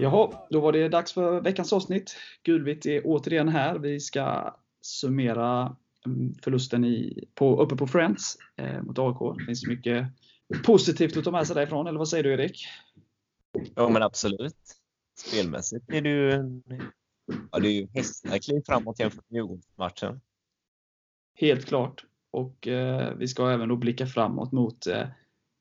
Jaha, då var det dags för veckans avsnitt. Gulvitt är återigen här. Vi ska summera mm, förlusten i, på, uppe på Friends eh, mot AIK. Det finns mycket positivt att ta med sig därifrån, eller vad säger du Erik? Ja, men absolut. Spelmässigt är det ju, ja, det är ju hästakliv framåt jämfört med Djurgårdsmatchen. Helt klart. Och eh, vi ska även då blicka framåt mot, eh,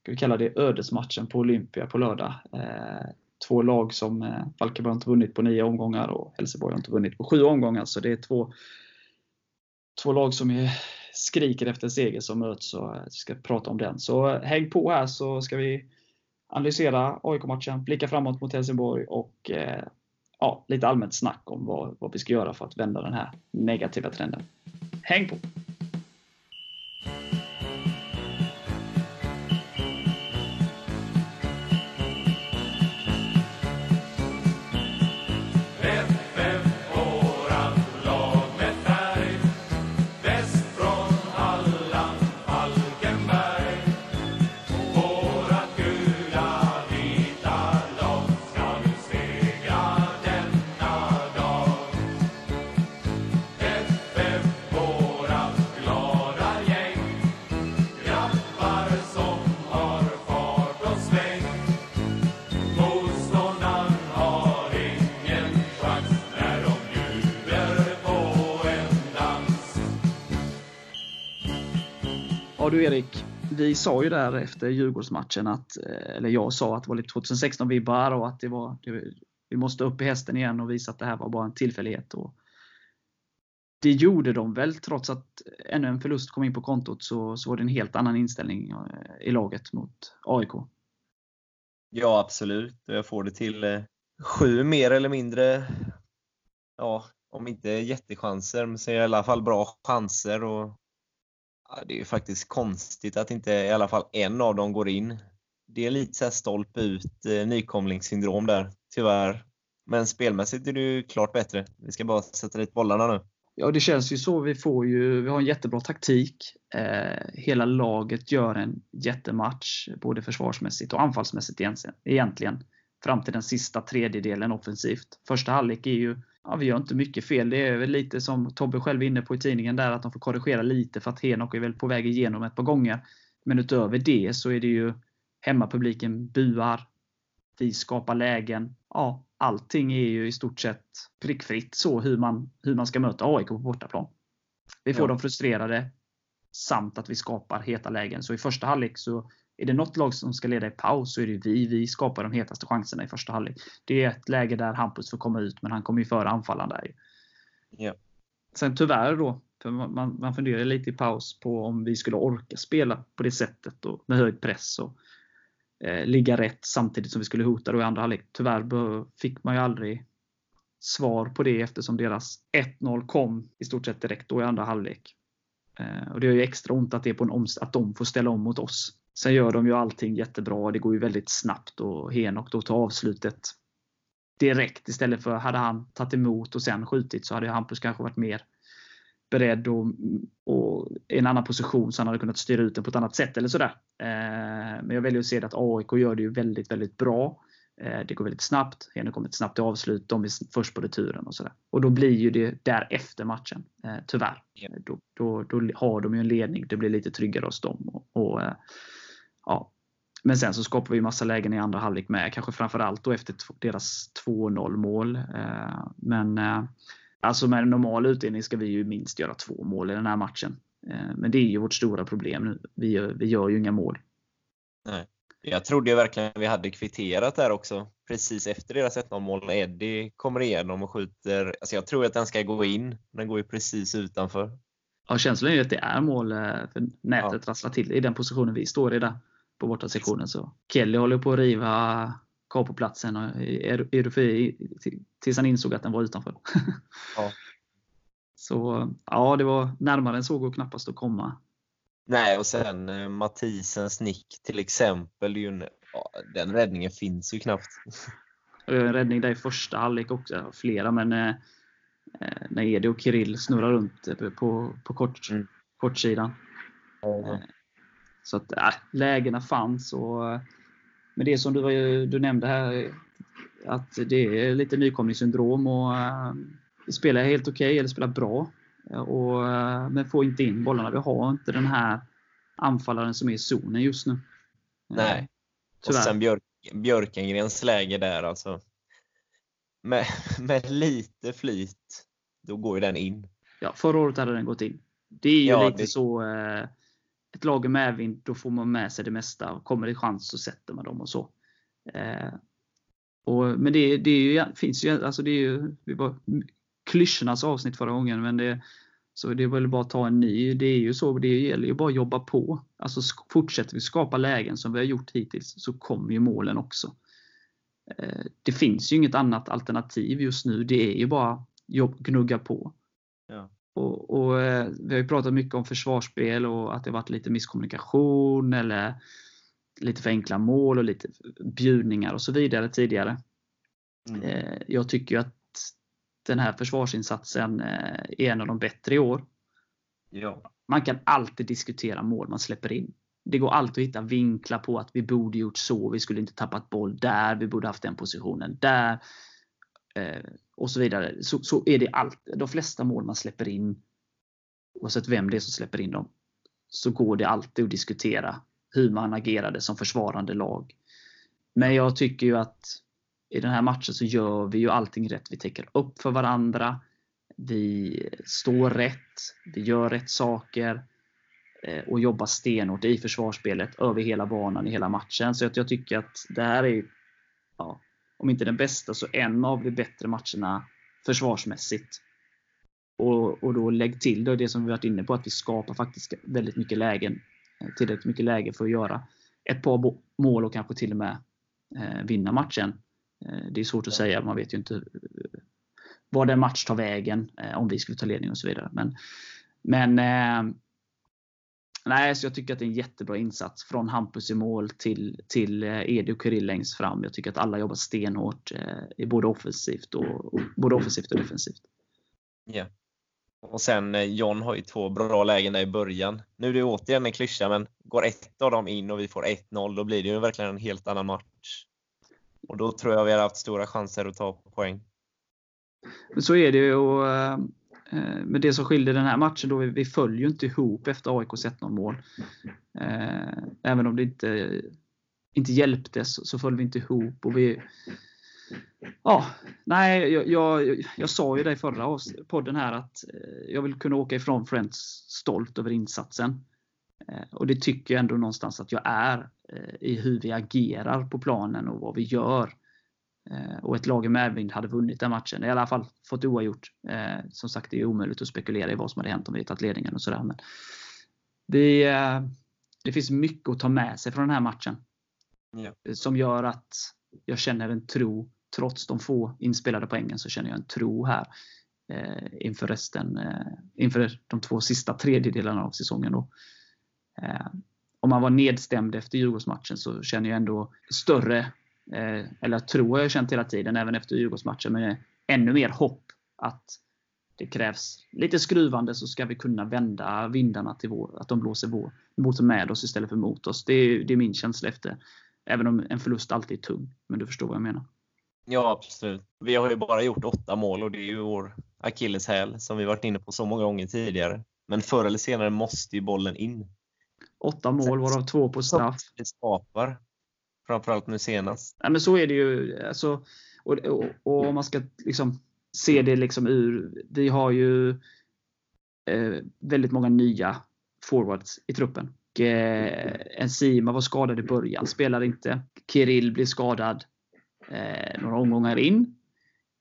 ska vi kalla det ödesmatchen på Olympia på lördag. Eh, två lag som eh, Falkenberg inte vunnit på nio omgångar och Helsingborg har inte vunnit på sju omgångar. Så det är två, två lag som är, skriker efter seger som möts och eh, vi ska prata om den. Så eh, häng på här så ska vi analysera AIK-matchen, blicka framåt mot Helsingborg och eh, ja, lite allmänt snack om vad, vad vi ska göra för att vända den här negativa trenden. Häng på! FF Ja du Erik, vi sa ju där efter Djurgårdsmatchen att, eh, eller jag sa att det var lite 2016-vibbar och att det var, det, vi måste upp i hästen igen och visa att det här var bara en tillfällighet. Och det gjorde de väl, trots att ännu en förlust kom in på kontot så, så var det en helt annan inställning eh, i laget mot AIK. Ja, absolut. Jag får det till eh, sju mer eller mindre, ja, om inte jättechanser, men så i alla fall bra chanser. Och, ja, det är ju faktiskt konstigt att inte i alla fall en av dem går in. Det är lite så här stolpe ut, eh, nykomlingssyndrom där, tyvärr. Men spelmässigt är det ju klart bättre. Vi ska bara sätta dit bollarna nu. Ja, det känns ju så. Vi, får ju, vi har en jättebra taktik. Eh, hela laget gör en jättematch, både försvarsmässigt och anfallsmässigt egentligen. Fram till den sista tredjedelen offensivt. Första halvlek är ju, ja, vi gör inte mycket fel. Det är väl lite som Tobbe själv är inne på i tidningen där, att de får korrigera lite för att Henok är väl på väg igenom ett par gånger. Men utöver det så är det ju hemmapubliken buar. Vi skapar lägen. Ja, allting är ju i stort sett prickfritt så hur man, hur man ska möta AIK på bortaplan. Vi får Ja. dem frustrerade samt att vi skapar heta lägen. Så i första halvlek så är det något lag som ska leda i paus så är det vi. Vi skapar de hetaste chanserna i första halvlek. Det är ett läge där Hampus får komma ut men han kommer ju före anfallaren där. Ja. Sen tyvärr då, för man, man funderar lite i paus på om vi skulle orka spela på det sättet och med hög press och eh, ligga rätt samtidigt som vi skulle hota då i andra halvlek. Tyvärr fick man ju aldrig svar på det eftersom deras 1-0 kom i stort sett direkt då i andra halvlek. Eh, och det gör ju extra ont att, det är på en att de får ställa om mot oss. Sen gör de ju allting jättebra. Det går ju väldigt snabbt och Henok då tar avslutet direkt istället för hade han tagit emot och sen skjutit så hade Hampus kanske varit mer beredd och, och i en annan position så han hade kunnat styra ut den på ett annat sätt eller sådär. Eh, men jag väljer att se att AIK gör det ju väldigt, väldigt bra. Eh, det går väldigt snabbt. Henrik kommer snabbt till avslut. De är först på returen och sådär. Och då blir ju det därefter matchen. Eh, tyvärr. Då, då, då har de ju en ledning. Det blir lite tryggare hos dem. Och, och, eh, ja. Men sen så skapar vi massa lägen i andra halvlek med. Kanske framförallt då efter deras 2-0 mål. Eh, men eh, alltså med en normal utdelning ska vi ju minst göra två mål i den här matchen. Eh, men det är ju vårt stora problem nu. Vi gör, vi gör ju inga mål. Jag trodde ju verkligen vi hade kvitterat där också. Precis efter deras 1-0 mål. Eddie kommer igenom och skjuter. Alltså jag tror att den ska gå in. Den går ju precis utanför. Ja, känslan är ju att det är mål. För nätet rasslar till i den positionen vi står i där. På bortasektionen. Så Kelly håller på att riva Capoplatsen och Erufi tills han insåg att den var utanför. Ja. Så ja, det var närmare än så går knappast att komma. Nej, och sen eh, Mathisens nick till exempel. ju Ja, den räddningen finns ju knappt. Det var En räddning där i första halvlek också. Flera, men eh, eh, när Edi och Kirill snurrar runt eh, på, på kort, Mm. kortsidan. Ja. Så att äh, lägena fanns. Och, men det som du, du nämnde här, att det är lite nykomlingssyndrom och äh, spelar helt okej okay, eller spelar bra. Och, äh, men får inte in bollarna. Vi har inte den här anfallaren som är i zonen just nu. Nej. Tyvärr. Och sen Björk, Björkengrens läge där alltså. Med, med lite flyt, då går ju den in. Ja, förra året hade den gått in. Det är ju ja, lite det... så. Eh, ett lag är medvind, då får man med sig det mesta. Kommer det chans så sätter man dem och så. Eh, och, men det, det är ju, finns ju, alltså det är ju, det var klyschornas avsnitt förra gången, men det, så det är väl bara att ta en ny. Det är ju så, det gäller ju bara att jobba på. Alltså fortsätter vi skapa lägen som vi har gjort hittills så kommer ju målen också. Eh, det finns ju inget annat alternativ just nu. Det är ju bara jobb, gnugga på. Ja. Och, och, eh, vi har ju pratat mycket om försvarsspel och att det varit lite misskommunikation eller lite för enkla mål och lite bjudningar och så vidare tidigare. Mm. Eh, jag tycker ju att den här försvarsinsatsen är en av de bättre i år. Ja. Man kan alltid diskutera mål man släpper in. Det går alltid att hitta vinklar på att vi borde gjort så, vi skulle inte tappat boll där, vi borde haft den positionen där. Och så vidare. Så, så är det allt. De flesta mål man släpper in, oavsett vem det är som släpper in dem, så går det alltid att diskutera hur man agerade som försvarande lag. Men jag tycker ju att i den här matchen så gör vi ju allting rätt. Vi täcker upp för varandra. Vi står rätt. Vi gör rätt saker. Eh, och jobbar stenhårt i försvarsspelet över hela banan i hela matchen. Så jag tycker att det här är, ja, om inte den bästa, så en av de bättre matcherna försvarsmässigt. Och, och då lägg till då det som vi varit inne på, att vi skapar faktiskt väldigt mycket lägen. Eh, tillräckligt mycket läge för att göra ett par mål och kanske till och med eh, vinna matchen. Eh, det är svårt att säga, man vet ju inte eh, var en match tar vägen eh, om vi skulle ta ledning och så vidare. Men, men eh, nej, så jag tycker att det är en jättebra insats från Hampus i mål till, till Edi och Kirill längst fram. Jag tycker att alla jobbar stenhårt i både offensivt och, och, både offensivt och defensivt. Ja. Och sen John har ju två bra lägen där i början. Nu är det återigen en klyscha, men går ett av dem in och vi får 1-0, då blir det ju verkligen en helt annan match. Och då tror jag vi har haft stora chanser att ta poäng. Så är det ju. Och, eh, Eh, men det som skiljer den här matchen, då vi, vi följer ju inte ihop efter AIKs 1-0 mål. Eh, även om det inte, inte hjälptes så föll vi inte ihop. Och vi, ja, nej, jag, jag, jag sa ju det i förra podden här att eh, jag vill kunna åka ifrån Friends stolt över insatsen. Och det tycker jag ändå någonstans att jag är. I hur vi agerar på planen och vad vi gör. Eh, och ett lag i medvind hade vunnit den matchen. I alla fall fått oavgjort. Eh, som sagt, det är omöjligt att spekulera i vad som hade hänt om vi tagit ledningen och sådär. Men vi, det finns mycket att ta med sig från den här matchen. Ja. Som gör att jag känner en tro, trots de få inspelade poängen, så känner jag en tro här inför resten, inför de två sista tredjedelarna av säsongen. Då om man var nedstämd efter Djurgårdsmatchen så känner jag ändå större, eh, eller tror jag känt hela tiden, även efter Djurgårdsmatchen, men ännu mer hopp att det krävs lite skruvande så ska vi kunna vända vindarna till vår, att de blåser vår, mot med oss istället för mot oss. Det är, det är min känsla efter, även om en förlust alltid är tung. Men du förstår vad jag menar. Ja, absolut. Vi har ju bara gjort åtta mål och det är ju vår akilleshäl som vi varit inne på så många gånger tidigare. Men förr eller senare måste ju bollen in. Åtta mål, varav två på straff. Det skapar. Framförallt nu senast. Ja, men så är det ju. Alltså, och, och, och om man ska liksom se det liksom ur. Vi har ju eh, väldigt många nya forwards i truppen. Och, eh, Enzima var skadad i början, spelar inte. Kirill blir skadad eh, några omgångar in.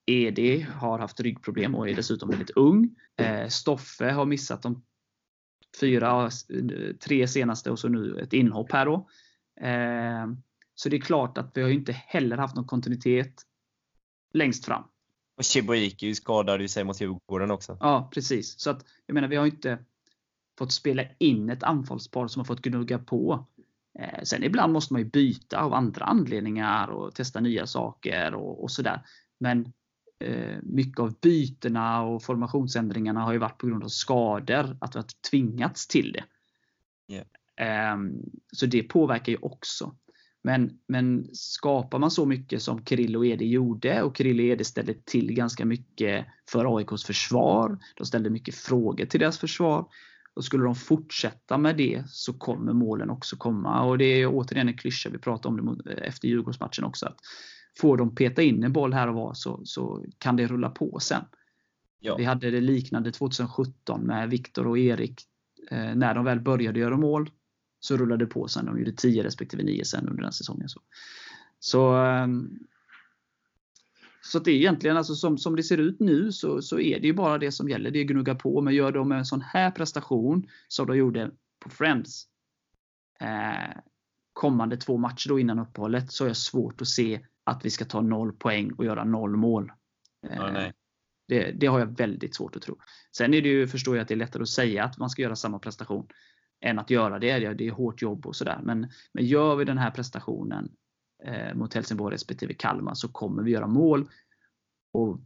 Edi har haft ryggproblem och är dessutom väldigt ung. Eh, Stoffe har missat de fyra, eh, tre senaste och så nu ett inhopp här då. Eh, så det är klart att vi har inte heller haft någon kontinuitet längst fram. Och Chibuiki skadade ju sig mot Djurgården också. Ja, precis. Så att, jag menar, vi har inte fått spela in ett anfallspar som har fått gnugga på. Eh, sen ibland måste man ju byta av andra anledningar och testa nya saker och, och sådär. Men Eh, mycket av bytena och formationsändringarna har ju varit på grund av skador. Att vi har tvingats till det. Yeah. Um, så det påverkar ju också. Men, men skapar man så mycket som Kirill och Ede gjorde och Kirill och Ede ställde till ganska mycket för AIKs försvar. De ställde mycket frågor till deras försvar. Och skulle de fortsätta med det så kommer målen också komma. Och det är återigen en klyscha, vi pratade om det efter Djurgårdsmatchen också. Att får de peta in en boll här och var så, så kan det rulla på sen. Ja. Vi hade det liknande 2017 med Viktor och Erik. Eh, när de väl började göra mål så rullade det på sen. De gjorde 10 respektive 9 sen under den säsongen. Så, så, ehm, så det är egentligen, alltså som, som det ser ut nu, så, så är det ju bara det som gäller. Det är gnugga på. Men gör de en sån här prestation som de gjorde på Friends eh, kommande två matcher då innan uppehållet så är det svårt att se att vi ska ta noll poäng och göra noll mål. Nej. Det, det, har jag väldigt svårt att tro. Sen är det ju, förstår jag att det är lättare att säga att man ska göra samma prestation än att göra det. Det är hårt jobb och sådär. Men, men gör vi den här prestationen eh, mot Helsingborg respektive Kalmar så kommer vi göra mål. Och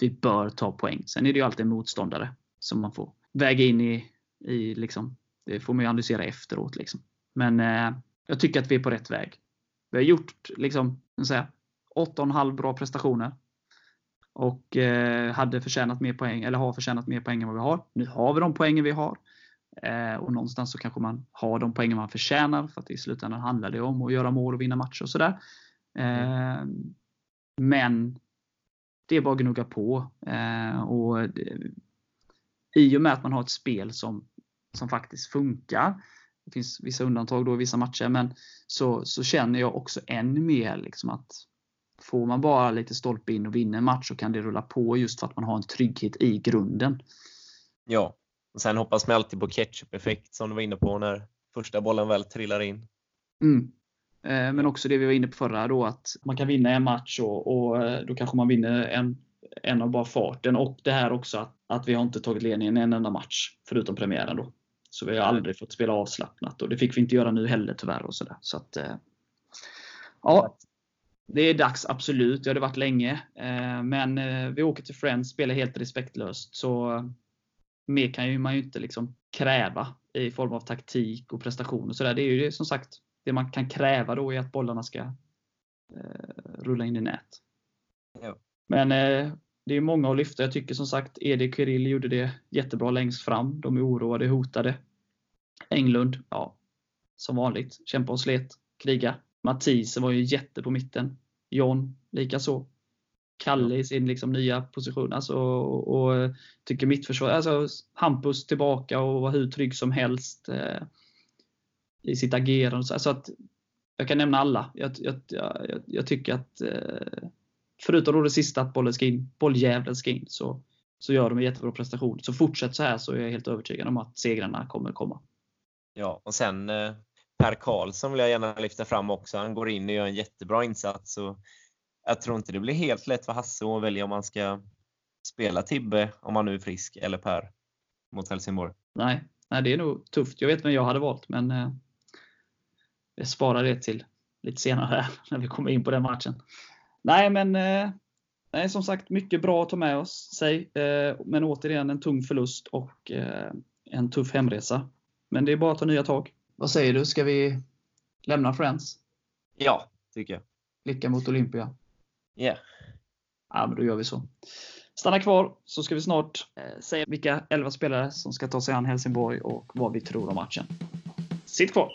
vi bör ta poäng. Sen är det ju alltid en motståndare som man får väga in i, i liksom, det får man ju analysera efteråt. Liksom. Men eh, jag tycker att vi är på rätt väg. Vi har gjort liksom, 8,5 bra prestationer. Och eh, hade förtjänat mer poäng, eller har förtjänat mer poäng än vad vi har. Nu har vi de poängen vi har. Eh, och någonstans så kanske man har de poängen man förtjänar. För att i slutändan handlar det om att göra mål och vinna matcher och sådär. Eh, men det är bara att gnugga på. Eh, och I och med att man har ett spel som, som faktiskt funkar. Det finns vissa undantag då i vissa matcher. Men så, så känner jag också än mer liksom att Får man bara lite stolpe in och vinna en match så kan det rulla på just för att man har en trygghet i grunden. Ja, och sen hoppas man alltid på ketchup-effekt som du var inne på när första bollen väl trillar in. Mm. Men också det vi var inne på förra då att man kan vinna en match och, och då kanske man vinner en, en av bara farten. Och det här också att, att vi har inte tagit ledningen en enda match förutom premiären då. Så vi har aldrig fått spela avslappnat och det fick vi inte göra nu heller tyvärr. Och så där. Så att, ja, det är dags, absolut. Det har det varit länge. Men vi åker till Friends, spelar helt respektlöst. Så mer kan ju man ju inte liksom kräva i form av taktik och prestation. och så där. Det är ju som sagt det man kan kräva då är att bollarna ska eh, rulla in i nät. Ja. Men eh, det är många att lyfta. Jag tycker som sagt Edi Kirill gjorde det jättebra längst fram. De är oroade, hotade. Englund, ja, som vanligt, kämpa och slet, kriga. Mathisen var ju jätte på mitten. John, likaså. Kalle i sin liksom nya position. Alltså, och, och tycker mittförsvar, alltså Hampus tillbaka och var hur trygg som helst eh, i sitt agerande. Så, alltså att, jag kan nämna alla. Jag, jag, jag, jag tycker att eh, förutom då det sista att bollen ska in, bolljäveln ska in, så, så gör de en jättebra prestation. Så fortsätt så här så är jag helt övertygad om att segrarna kommer komma. Ja, och sen eh, Per Karlsson vill jag gärna lyfta fram också. Han går in och gör en jättebra insats. Och jag tror inte det blir helt lätt för Hasse att välja om man ska spela Tibbe, om han nu är frisk, eller Per mot Helsingborg. Nej, nej det är nog tufft. Jag vet vem jag hade valt, men eh, jag sparar det till lite senare när vi kommer in på den matchen. Nej, men eh, nej, som sagt, mycket bra att ta med oss sig. Eh, men återigen en tung förlust och eh, en tuff hemresa. Men det är bara att ta nya tag. Vad säger du? Ska vi lämna Friends? Ja, tycker jag. Blicka mot Olympia? Ja. Yeah. Ja, men då gör vi så. Stanna kvar så ska vi snart eh, säga vilka 11 spelare som ska ta sig an Helsingborg och vad vi tror om matchen. Sitt kvar!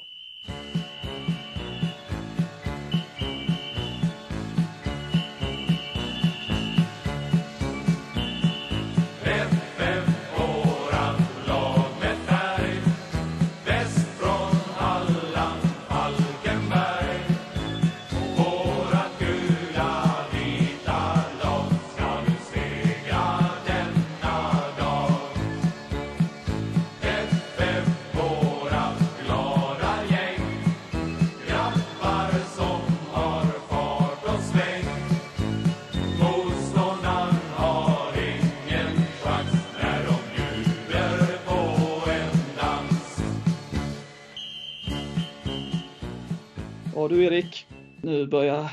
Du Erik, nu börjar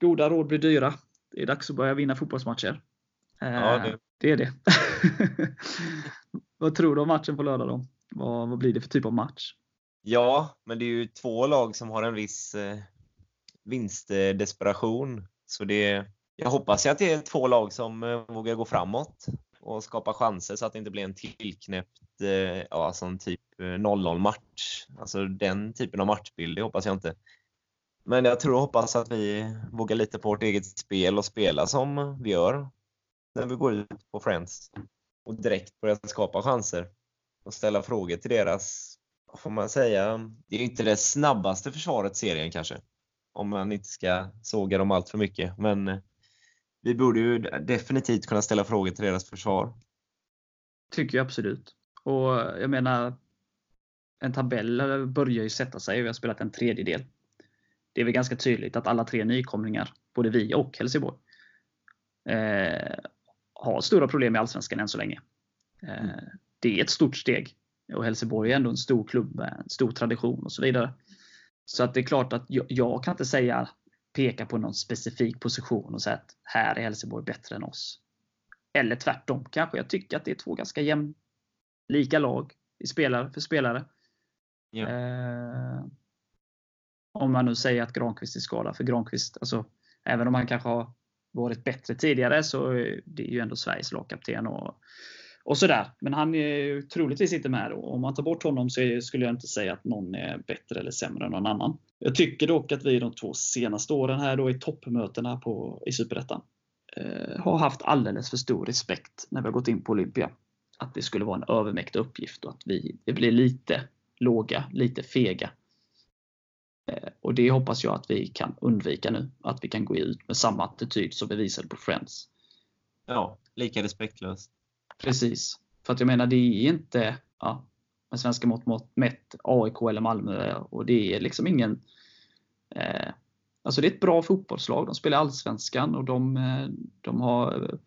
goda råd bli dyra. Det är dags att börja vinna fotbollsmatcher. Ja, det. det är det. vad tror du om matchen på lördag då? Vad, vad blir det för typ av match? Ja, men det är ju två lag som har en viss eh, vinstdesperation. Så det, jag hoppas ju att det är två lag som eh, vågar gå framåt och skapa chanser så att det inte blir en tillknäppt, eh, ja, sån typ 0-0 match. Alltså den typen av matchbild, det hoppas jag inte. Men jag tror och hoppas att vi vågar lita på vårt eget spel och spela som vi gör när vi går ut på Friends och direkt börjar skapa chanser och ställa frågor till deras, vad får man säga, det är inte det snabbaste försvaret serien kanske. Om man inte ska såga dem allt för mycket. Men vi borde ju definitivt kunna ställa frågor till deras försvar. Tycker jag absolut. Och jag menar, en tabell börjar ju sätta sig och vi har spelat en tredjedel. Det är väl ganska tydligt att alla tre nykomlingar, både vi och Helsingborg, eh, har stora problem med Allsvenskan än så länge. Eh, det är ett stort steg. Och Helsingborg är ändå en stor klubb med en stor tradition och så vidare. Så att det är klart att jag, jag kan inte säga peka på någon specifik position och säga att här är Helsingborg bättre än oss. Eller tvärtom kanske. Jag tycker att det är två ganska jämlika lag i spelare för spelare. Ja. Eh, om man nu säger att Granqvist är skadad. För Granqvist, alltså, även om han kanske har varit bättre tidigare så är det ju ändå Sveriges lagkapten och, och sådär. Men han är ju troligtvis inte med. Och om man tar bort honom så skulle jag inte säga att någon är bättre eller sämre än någon annan. Jag tycker dock att vi de två senaste åren här då i toppmötena på, i Superettan eh, har haft alldeles för stor respekt när vi har gått in på Olympia. Att det skulle vara en övermäktig uppgift och att vi, vi blir lite låga, lite fega och det hoppas jag att vi kan undvika nu. Att vi kan gå ut med samma attityd som vi visade på Friends. Ja, lika respektlöst. Precis. För att jag menar, det är inte ja, med svenska mått mätt AIK eller Malmö och det är liksom ingen eh, Alltså det är ett bra fotbollslag. De spelar Allsvenskan och de, eh, de har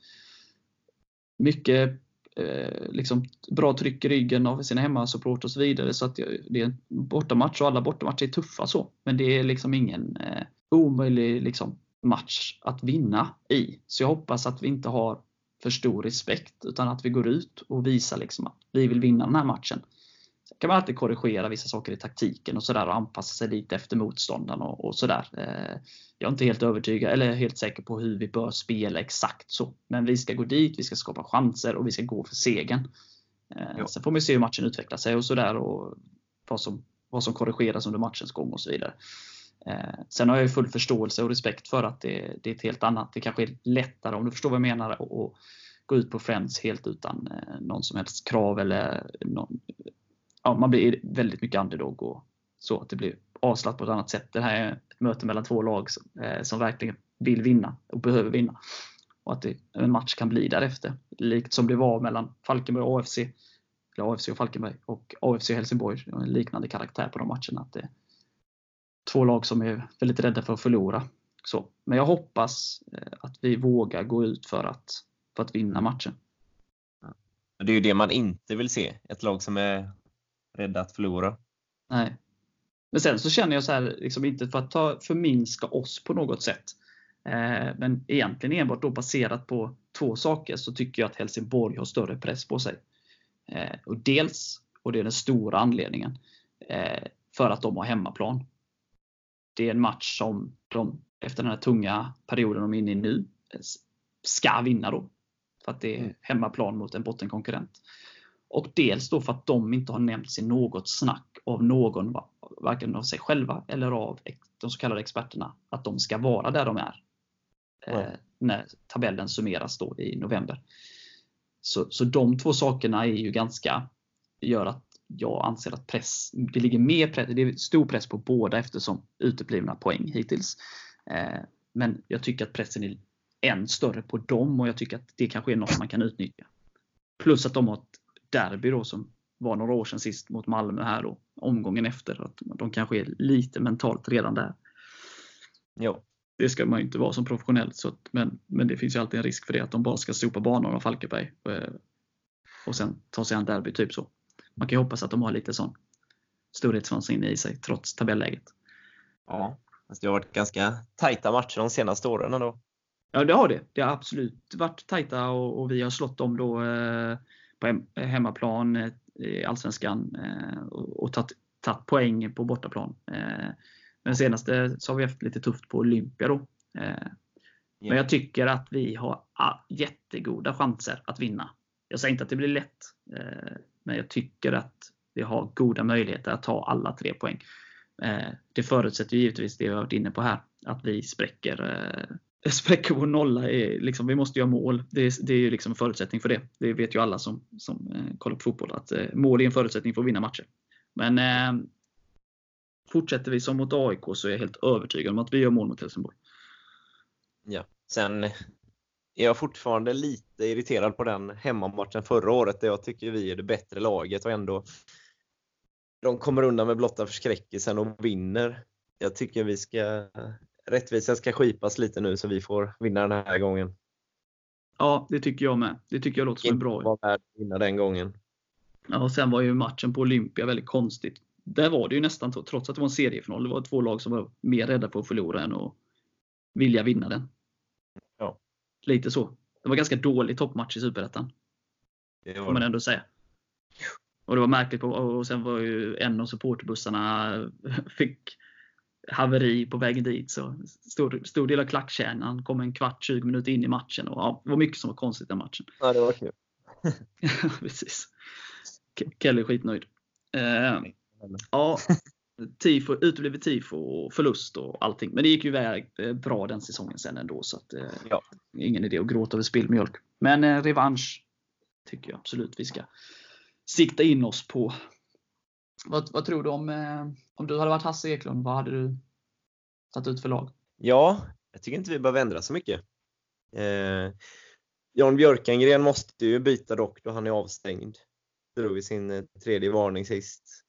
mycket eh, liksom bra tryck i ryggen av sina hemmasupport och så vidare. Så att det är en bortamatch och alla bortamatcher är tuffa så. Men det är liksom ingen eh, omöjlig liksom, match att vinna i. Så jag hoppas att vi inte har för stor respekt utan att vi går ut och visar liksom att vi vill vinna den här matchen. Sen kan man alltid korrigera vissa saker i taktiken och sådär och anpassa sig lite efter motståndaren och, och sådär. Eh, jag är inte helt övertygad eller helt säker på hur vi bör spela exakt så. Men vi ska gå dit, vi ska skapa chanser och vi ska gå för segern. Eh, sen får man se hur matchen utvecklar sig och sådär och vad som, vad som korrigeras under matchens gång och så vidare. Eh, sen har jag full förståelse och respekt för att det, det är ett helt annat. Det kanske är lättare, om du förstår vad jag menar, att gå ut på Friends helt utan någon som helst krav eller någon, ja, man blir väldigt mycket underdog och så. Att det blir avslappnat på ett annat sätt. Det här är ett möte mellan två lag som, eh, som verkligen vill vinna och behöver vinna. Och att det, en match kan bli därefter. Likt som det var mellan Falkenberg och AFC. Eller AFC och Falkenberg och AFC och Helsingborg. En liknande karaktär på de matcherna. Att det är två lag som är väldigt rädda för att förlora. Så. Men jag hoppas eh, att vi vågar gå ut för att, för att vinna matchen. Det är ju det man inte vill se. Ett lag som är rädda att förlora. Nej. Men sen så känner jag så här, liksom inte för att ta, förminska oss på något sätt. Eh, men egentligen enbart då baserat på två saker så tycker jag att Helsingborg har större press på sig. Eh, och dels, och det är den stora anledningen, eh, för att de har hemmaplan. Det är en match som de, efter den här tunga perioden de är inne i nu, ska vinna då. För att det är mm. hemmaplan mot en bottenkonkurrent. Och dels då för att de inte har nämnts i något snack av någon, varken av sig själva eller av de så kallade experterna, att de ska vara där de är. Mm. när tabellen summeras då i november. Så, så de två sakerna är ju ganska, gör att jag anser att press, det ligger mer press, det är stor press på båda eftersom uteblivna poäng hittills. Eh, men jag tycker att pressen är än större på dem och jag tycker att det kanske är något man kan utnyttja. Plus att de har ett derby då som var några år sedan sist mot Malmö här då, omgången efter. Att de kanske är lite mentalt redan där. Jo. Det ska man ju inte vara som professionell, så att, men, men det finns ju alltid en risk för det, att de bara ska sopa banan av Falkenberg eh, och sen ta sig an derby, typ så. Man kan ju hoppas att de har lite sån storhetsvansinne i sig, trots tabelläget. Ja, fast det har varit ganska tajta matcher de senaste åren ändå. Ja, det har det. Det har absolut varit tajta och, och vi har slått dem då eh, på hemmaplan eh, i Allsvenskan eh, och tagit tagit poäng på bortaplan. Eh, men senaste så har vi haft lite tufft på Olympia då. Men jag tycker att vi har jättegoda chanser att vinna. Jag säger inte att det blir lätt, men jag tycker att vi har goda möjligheter att ta alla tre poäng. Det förutsätter givetvis det vi har varit inne på här, att vi spräcker spräcker vår nolla. Är, liksom, vi måste göra mål. Det är, det är ju liksom en förutsättning för det. Det vet ju alla som, som eh, kollar på fotboll. Att eh, mål är en förutsättning för att vinna matcher. Men eh, fortsätter vi som mot AIK så är jag helt övertygad om att vi gör mål mot Helsingborg. Ja, sen är jag fortfarande lite irriterad på den hemmamatchen förra året där jag tycker vi är det bättre laget och ändå de kommer undan med blotta förskräckelsen och vinner. Jag tycker vi ska rättvisan ska skipas lite nu så vi får vinna den här gången. Ja, det tycker jag med. Det tycker jag låter som en bra. var värd att vinna den gången. Ja, och sen var ju matchen på Olympia väldigt konstigt. Där var det ju nästan, trots att det var en seriefinal, det var två lag som var mer rädda för att förlora än att vilja vinna den. Ja. Lite så. Det var ganska dålig toppmatch i Superettan. Det får man ändå säga. Och det var märkligt. Och sen var ju en av supporterbussarna fick haveri på vägen dit. Så stor, stor del av klackkärnan kom en kvart, 20 minuter in i matchen. Och, ja, det var mycket som var konstigt i den matchen. Ja, det var kul. Precis. Kelly är skitnöjd. Eh, ja, tifo, uteblivet tifo och förlust och allting. Men det gick ju iväg eh, bra den säsongen sen ändå. Så att, eh, ja. ingen idé att gråta över spilld mjölk. Men eh, revansch tycker jag absolut vi ska sikta in oss på. Vad, vad tror du om, eh, om du hade varit Hasse Eklund, vad hade du tagit ut för lag? Ja, jag tycker inte vi behöver ändra så mycket. Eh, Jan Björkengren måste ju byta dock då han är avstängd. Drog i sin eh, tredje varning sist.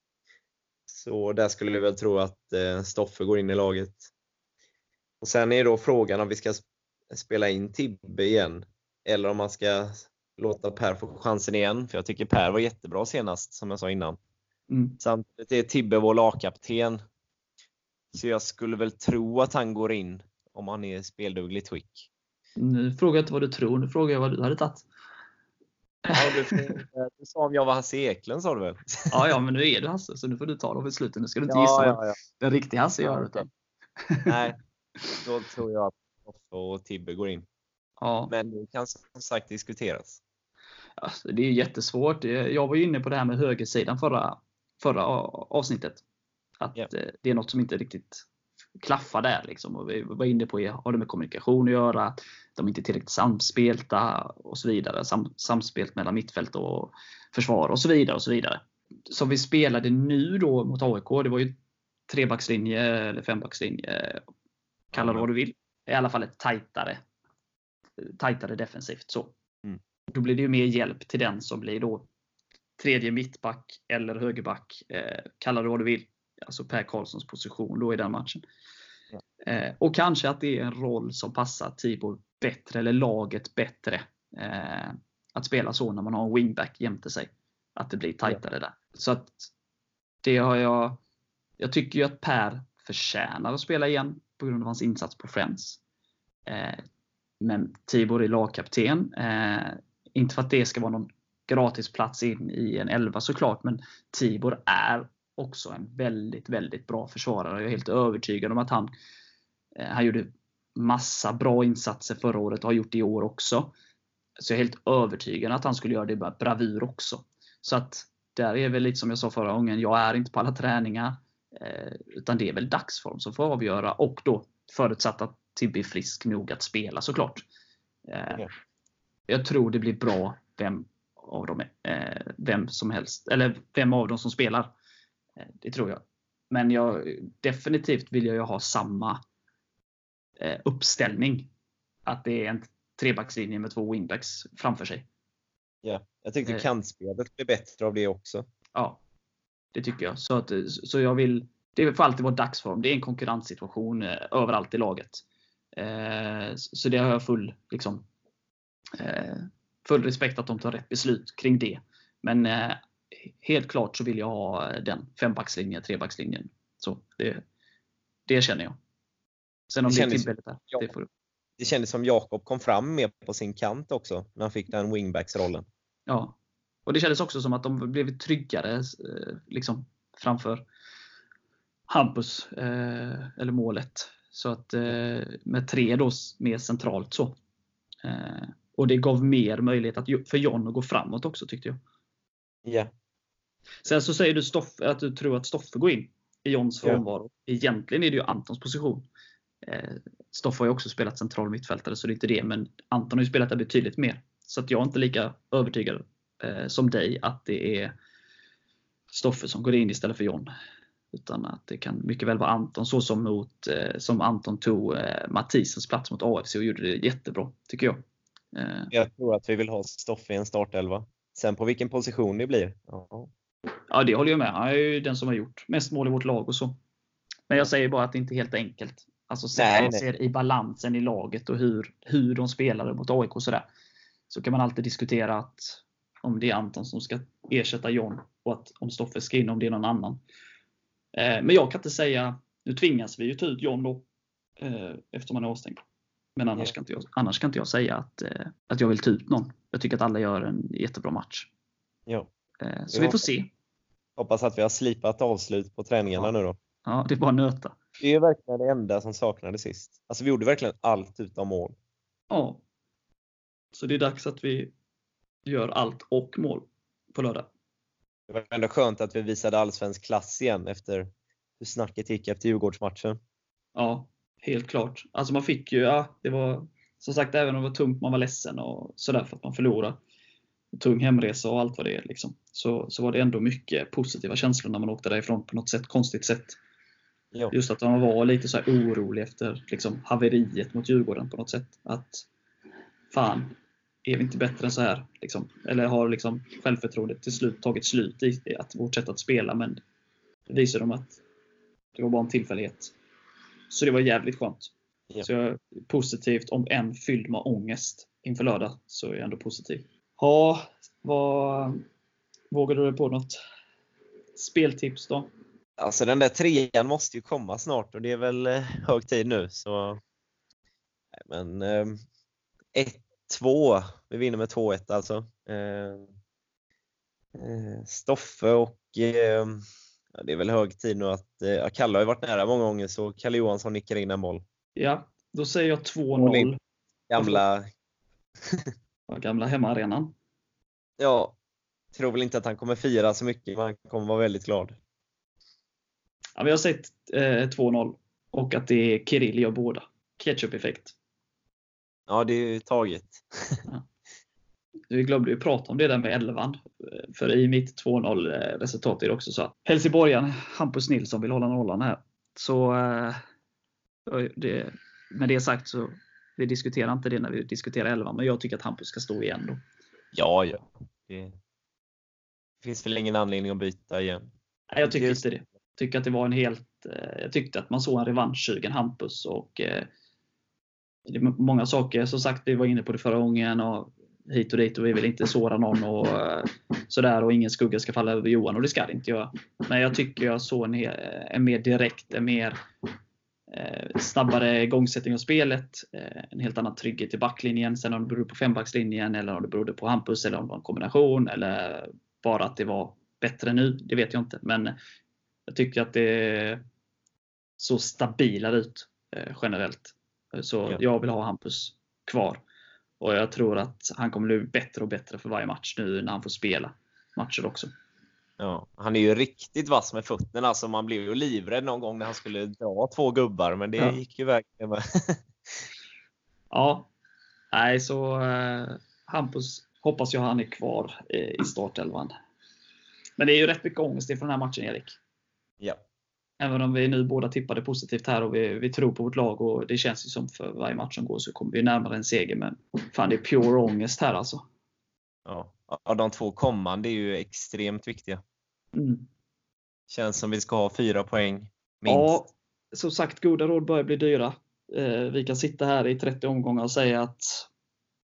Så där skulle vi väl tro att eh, Stoffe går in i laget. Och Sen är då frågan om vi ska spela in Tibbe igen eller om man ska låta Per få chansen igen. För jag tycker Per var jättebra senast, som jag sa innan. Mm. Samtidigt är Tibbe vår lagkapten. Så jag skulle väl tro att han går in om han är i speldugligt skick. Nu frågar jag inte vad du tror, nu frågar jag vad du hade tagit. Ja, du, du sa om jag var Hasse Eklund sa du väl? Ja, ja, men nu är du Hasse så nu får du ta de besluten. Nu ska du inte gissa ja, ja. den riktiga Hasse gör. Utan... Nej, då tror jag att Toffe och Tibbe går in. Ja. Men det kan som sagt diskuteras. Alltså, det är jättesvårt. Jag var ju inne på det här med högersidan förra, förra avsnittet. Att yeah. det är något som inte riktigt klaffar där. Liksom. Och vi var inne på, har det med kommunikation att göra? De är inte tillräckligt samspelta och så vidare. Sam, samspelt mellan mittfält och försvar och så vidare. och så vidare. Som vi spelade nu då mot AIK, det var ju trebackslinje eller fembackslinje. Kalla det vad du vill. I alla fall ett tajtare, tajtare defensivt. Så. Mm. Då blir det ju mer hjälp till den som blir då tredje mittback eller högerback. Eh, kalla det vad du vill. Alltså Per Karlssons position då i den matchen. Eh, och kanske att det är en roll som passar Tibor bättre, eller laget bättre. Eh, att spela så när man har en wingback jämte sig. Att det blir tajtare där. Så att det har jag. Jag tycker ju att Per förtjänar att spela igen på grund av hans insats på Friends. Eh, men Tibor är lagkapten. Eh, inte för att det ska vara någon gratisplats in i en elva såklart, men Tibor är också en väldigt, väldigt bra försvarare. Jag är helt övertygad om att han, eh, han gjorde massa bra insatser förra året och har gjort det i år också. Så jag är helt övertygad att han skulle göra det med bravur också. Så att där är väl lite som jag sa förra gången, jag är inte på alla träningar. Eh, utan det är väl dagsform som får avgöra och då förutsatt att Tibbe är frisk nog att spela såklart. Eh, jag tror det blir bra vem av dem, eh, vem som helst, eller vem av dem som spelar. Eh, det tror jag. Men jag, definitivt vill jag ha samma eh, uppställning. Att det är en trebackslinje med två wingbacks framför sig. Ja, jag tyckte eh, kantspelet blev bättre av det också. Ja, det tycker jag. Så, att, så jag vill, det får alltid vara dagsform. Det är en konkurrenssituation överallt i laget. Så det har jag full liksom, full respekt att de tar rätt beslut kring det. Men eh, helt klart så vill jag ha den fembackslinjen, trebackslinjen. Så det, det känner jag. Sen om det, det är där, ja, det får Det kändes som Jakob kom fram mer på sin kant också, när han fick den wingbacksrollen. Ja. Och det kändes också som att de blev tryggare eh, liksom, framför Hampus, eh, eller målet. Så att eh, med tre då mer centralt så. Eh, och det gav mer möjlighet att, för John att gå framåt också tyckte jag. Ja. Sen så säger du Stoffe, att du tror att Stoffe går in i Johns Ja. frånvaro. Egentligen är det ju Antons position. Eh, Stoffe har ju också spelat central mittfältare så det är inte det, men Anton har ju spelat där betydligt mer. Så att jag är inte lika övertygad eh, som dig att det är Stoffe som går in istället för John. Utan att det kan mycket väl vara Anton, så som, mot, eh, som Anton tog eh, Mathisens plats mot AFC och gjorde det jättebra, tycker jag. Eh, Jag tror att vi vill ha Stoffe i en startelva. Sen på vilken position det blir. Ja. Ja, det håller jag med. Han är ju den som har gjort mest mål i vårt lag och så. Men jag säger bara att det inte är helt enkelt. Alltså Nej, man ser i balansen i laget och hur, hur de spelade mot AIK och sådär. Så kan man alltid diskutera att om det är Anton som ska ersätta John och att om Stoffe ska in om det är någon annan. Eh, men jag kan inte säga, nu tvingas vi ju ta ut John då. Eh, eftersom han är avstängd. Men annars, kan inte jag, annars kan inte jag säga att, eh, att jag vill ta ut någon. Jag tycker att alla gör en jättebra match. Ja. Eh, så Ja. vi får se. Hoppas att vi har slipat avslut på träningarna Ja. nu då. Ja, det är bara nöta. Det är verkligen det enda som saknades sist. Alltså vi gjorde verkligen allt utom mål. Ja. Så det är dags att vi gör allt och mål på lördag. Det var ändå skönt att vi visade allsvensk klass igen efter hur snacket gick efter Djurgårdsmatchen. Ja, helt klart. Alltså man fick ju, ja, det var som sagt även om det var tungt, man var ledsen och sådär för att man förlorade. Tung hemresa och allt vad det är. Liksom. Så, så var det ändå mycket positiva känslor när man åkte därifrån på något sätt, konstigt sätt. Ja. Just att man var lite så orolig efter liksom, haveriet mot Djurgården på något sätt. Att fan, är vi inte bättre än så här? Liksom. Eller har liksom självförtroendet till slut tagit slut i att vårt sätt att spela? Men det visar de att det var bara en tillfällighet. Så det var jävligt skönt. Ja. Så jag är positivt, om än fylld med ångest inför lördag, så är jag ändå positiv. Ja, vad, vågar du dig på något speltips då? Alltså den där trean måste ju komma snart och det är väl eh, hög tid nu. Så... Nej, Men eh, 1-2. Vi vinner med 2-1 alltså. Eh, eh, Stoffe och eh, ja, det är väl hög tid nu att eh, Kalle har ju varit nära många gånger så Kalle Johansson nickar in en boll. Ja, då säger jag All 2-0. in. Gamla, Ja, Gamla hemmaarenan. ja, tror väl inte att han kommer fira så mycket men han kommer vara väldigt glad. Ja, vi har sett eh, 2-0 och att det är Kirill gör båda. Ketchup-effekt. Ja, det är ju taget. Vi glömde ju prata om det där med elvan. För i mitt 2-0 eh, resultat är det också så att Helsingborgaren Hampus Nilsson vill hålla nollan här. Så eh, det, med det sagt så vi diskuterar inte det när vi diskuterar elvan, men jag tycker att Hampus ska stå igen då. Ja, ja. Det finns väl ingen anledning att byta igen. Nej, jag tycker inte det. Jag tycker att det var en helt, eh, jag tyckte att man såg en revanschsugen Hampus och det är många saker, som sagt, vi var inne på det förra gången och hit och dit och vi vill inte såra någon och eh, sådär och ingen skugga ska falla över Johan och det ska det inte göra. Men jag tycker jag såg en, en mer direkt, en mer eh, snabbare igångsättning av spelet, eh, en helt annan trygghet i backlinjen. Sen om det berodde på fembackslinjen eller om det berodde på Hampus eller om det var en kombination eller bara att det var bättre nu, det vet jag inte. Men jag tycker att det såg stabilare ut eh, generellt. Så Ja. jag vill ha Hampus kvar. Och jag tror att han kommer bli bättre och bättre för varje match nu när han får spela matcher också. Ja, han är ju riktigt vass med fötterna, alltså man blev ju livrädd någon gång när han skulle dra två gubbar, men det Ja. gick ju verkligen med. Ja, nej så eh, Hampus hoppas jag han är kvar eh, i startelvan. Men det är ju rätt mycket ångest inför den här matchen Erik. ja. Även om vi nu båda tippade positivt här och vi, vi tror på vårt lag och det känns ju som för varje match som går så kommer vi närmare en seger. Men fan, det är pure ångest här alltså. Ja. ja, de två kommande är ju extremt viktiga. Mm. Känns som vi ska ha fyra poäng minst. Ja, som sagt, goda råd börjar bli dyra. Eh, vi kan sitta här i 30 omgångar och säga att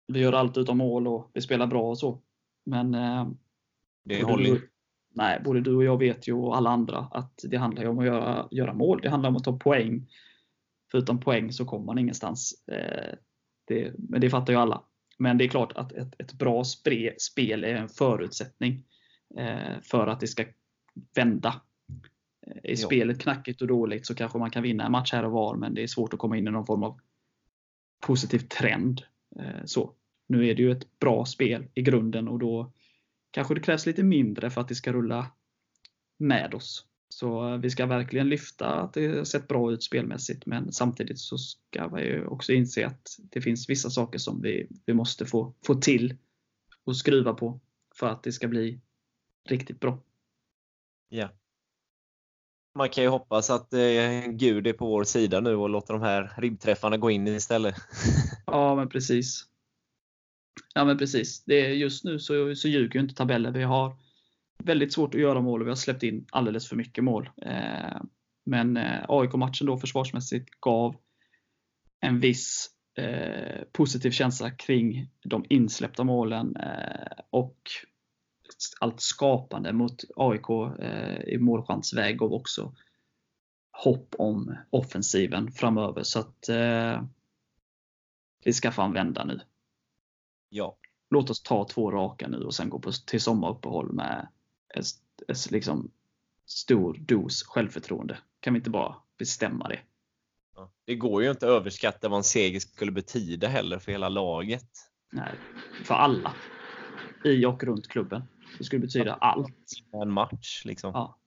vi gör allt utom mål och vi spelar bra och så. Men eh, det håller inte. Nej, både du och jag vet ju och alla andra att det handlar ju om att göra, göra mål. Det handlar om att ta poäng. För utan poäng så kommer man ingenstans. Eh, det, men det fattar ju alla. Men det är klart att ett, ett bra spre, spel är en förutsättning eh, för att det ska vända. är Ja. spelet knackigt och dåligt så kanske man kan vinna en match här och var, men det är svårt att komma in i någon form av positiv trend. Eh, Så. Nu är det ju ett bra spel i grunden och då kanske det krävs lite mindre för att det ska rulla med oss. Så eh, vi ska verkligen lyfta att det sett bra ut spelmässigt, men samtidigt så ska vi ju också inse att det finns vissa saker som vi, vi måste få, få till och skruva på för att det ska bli riktigt bra. Ja. Man kan ju hoppas att eh, Gud är på vår sida nu och låter de här ribbträffarna gå in istället. Ja, men precis. Ja, men precis. Det är, just nu så, så ljuger ju inte tabellen. Vi har väldigt svårt att göra mål och vi har släppt in alldeles för mycket mål. Eh, men eh, AIK-matchen då försvarsmässigt gav en viss eh, positiv känsla kring de insläppta målen eh, och allt skapande mot AIK eh, i målchansväg gav också hopp om offensiven framöver. Så att eh, vi ska fan vända nu. Ja. Låt oss ta två raka nu och sen gå på, till sommaruppehåll med ett liksom stor dos självförtroende. Kan vi inte bara bestämma det? Ja. Det går ju inte att överskatta vad en seger skulle betyda heller för hela laget. Nej, för alla. I och runt klubben. Det skulle betyda allt. En match liksom. Ja.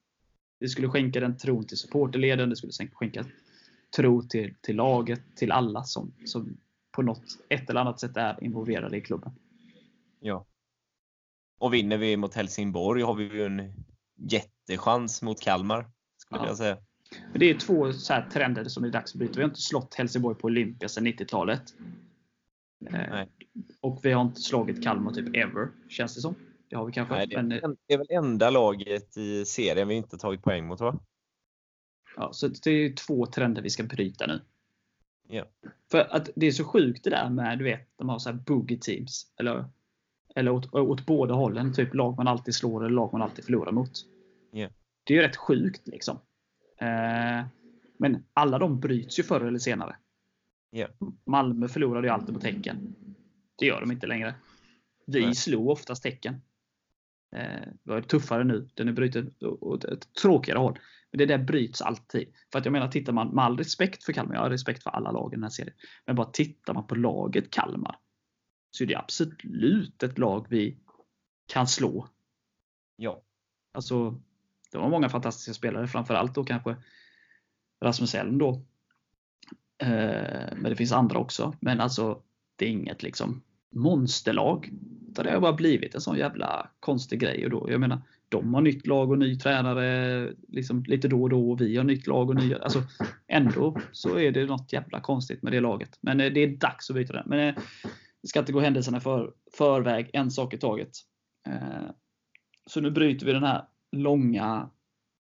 Det skulle skänka den tron till supporterleden, det skulle skänka tro till, till laget, till alla som, som på något ett eller annat sätt är involverade i klubben. Ja. Och vinner vi mot Helsingborg har vi ju en jättechans mot Kalmar. Skulle Ja. jag säga. Men det är två så här trender som är dags att bryta. Vi har inte slått Helsingborg på Olympia sedan 90-talet. Eh, Nej. och vi har inte slagit Kalmar typ ever, känns det som. Det har vi kanske. Nej, det, är, men, eh, det är väl enda laget i serien vi inte tagit poäng mot va? ja, så det är två trender vi ska bryta nu. Ja. För att det är så sjukt det där med, du vet, de har så här boogie teams. Eller, eller åt, åt båda hållen. Typ lag man alltid slår eller lag man alltid förlorar mot. Ja. Det är ju rätt sjukt liksom. Eh, men alla de bryts ju förr eller senare. Ja. Malmö förlorade ju alltid mot Häcken. Det gör de inte längre. Vi Nej. slog oftast Häcken. Eh, det var tuffare nu. Den är bruten åt ett tråkigare håll. Men det där bryts alltid. För att jag menar, tittar man med all respekt för Kalmar, jag har respekt för alla lag i den här serien. Men bara tittar man på laget Kalmar så är det absolut ett lag vi kan slå. Ja. Alltså, det var många fantastiska spelare, framförallt då kanske Rasmus Elm då. Eh, men det finns andra också. Men alltså, det är inget liksom monsterlag. Utan Det har bara blivit en sån jävla konstig grej. Och då, jag menar, de har nytt lag och ny tränare liksom lite då och då. Och vi har nytt lag och ny... Alltså, ändå så är det något jävla konstigt med det laget. Men eh, det är dags att byta det. Men eh, vi ska inte gå händelserna för, förväg, en sak i taget. Eh, så nu bryter vi den här långa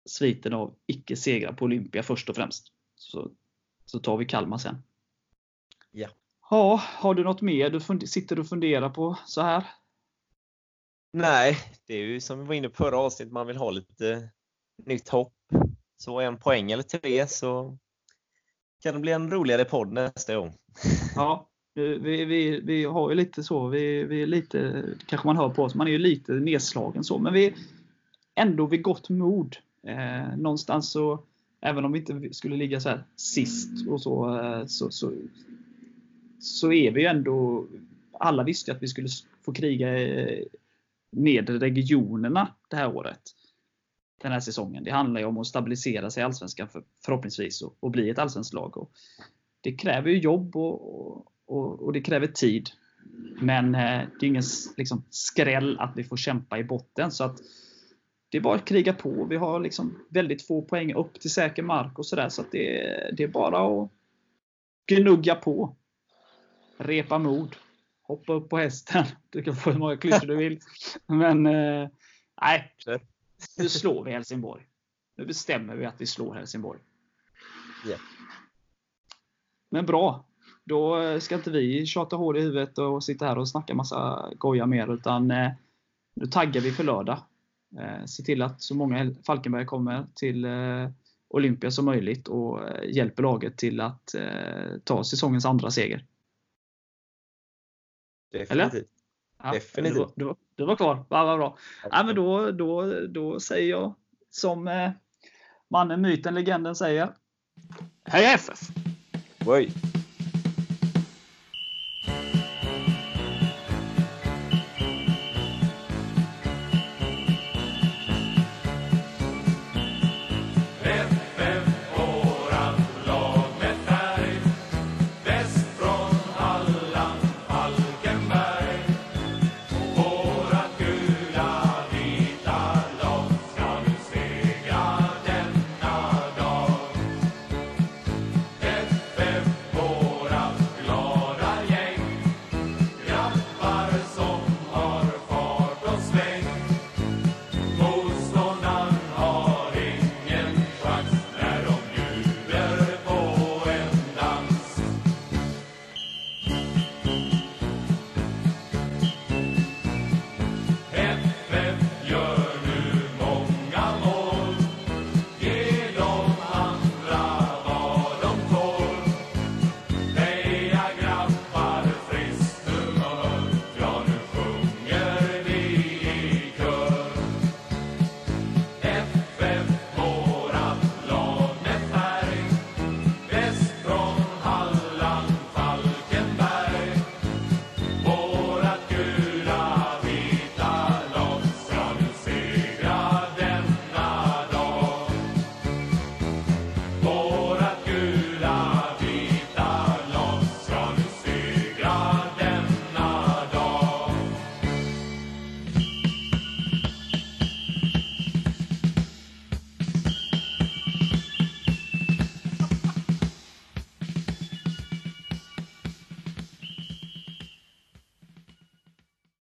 sviten av icke-segrar på Olympia först och främst. Så, så tar vi Kalmar sen. Ja. Ja, har du något mer du sitter och funderar på så här? Nej, det är ju som vi var inne på förra avsnittet, man vill ha lite nytt hopp. Så en poäng eller tre så kan det bli en roligare podd nästa gång. Ja, vi, vi, vi har ju lite så, vi, vi är lite, kanske man hör på oss, man är ju lite nedslagen så, men vi är ändå vid gott mod. Eh, någonstans så, även om vi inte skulle ligga så här sist och så, eh, så, så, så är vi ju ändå, alla visste ju att vi skulle få kriga eh, i nedre regionerna det här året. Den här säsongen. Det handlar ju om att stabilisera sig i Allsvenskan för, förhoppningsvis och, och bli ett allsvenskt lag. Och det kräver ju jobb och, och, och det kräver tid. Men eh, det är ingen liksom, skräll att vi får kämpa i botten. Så att det är bara att kriga på. Vi har liksom väldigt få poäng upp till säker mark och sådär. Så att det, det är bara att gnugga på. Repa mod. Hoppa upp på hästen. Du kan få hur många klyschor du vill. Men eh, nej, nu slår vi Helsingborg. Nu bestämmer vi att vi slår Helsingborg. Ja. Men bra. Då eh, ska inte vi tjata hål i huvudet och sitta här och snacka massa goja mer. Utan eh, nu taggar vi för lördag. Eh, se till att så många Falkenberg kommer till eh, Olympia som möjligt och eh, hjälper laget till att eh, ta säsongens andra seger. Definitivt. Ja, Definitivt. Du var, du var, du var kvar. Vad bra. Ja, men då, då, då säger jag som eh, Mannen, myten, legenden säger Hej FF! Oj.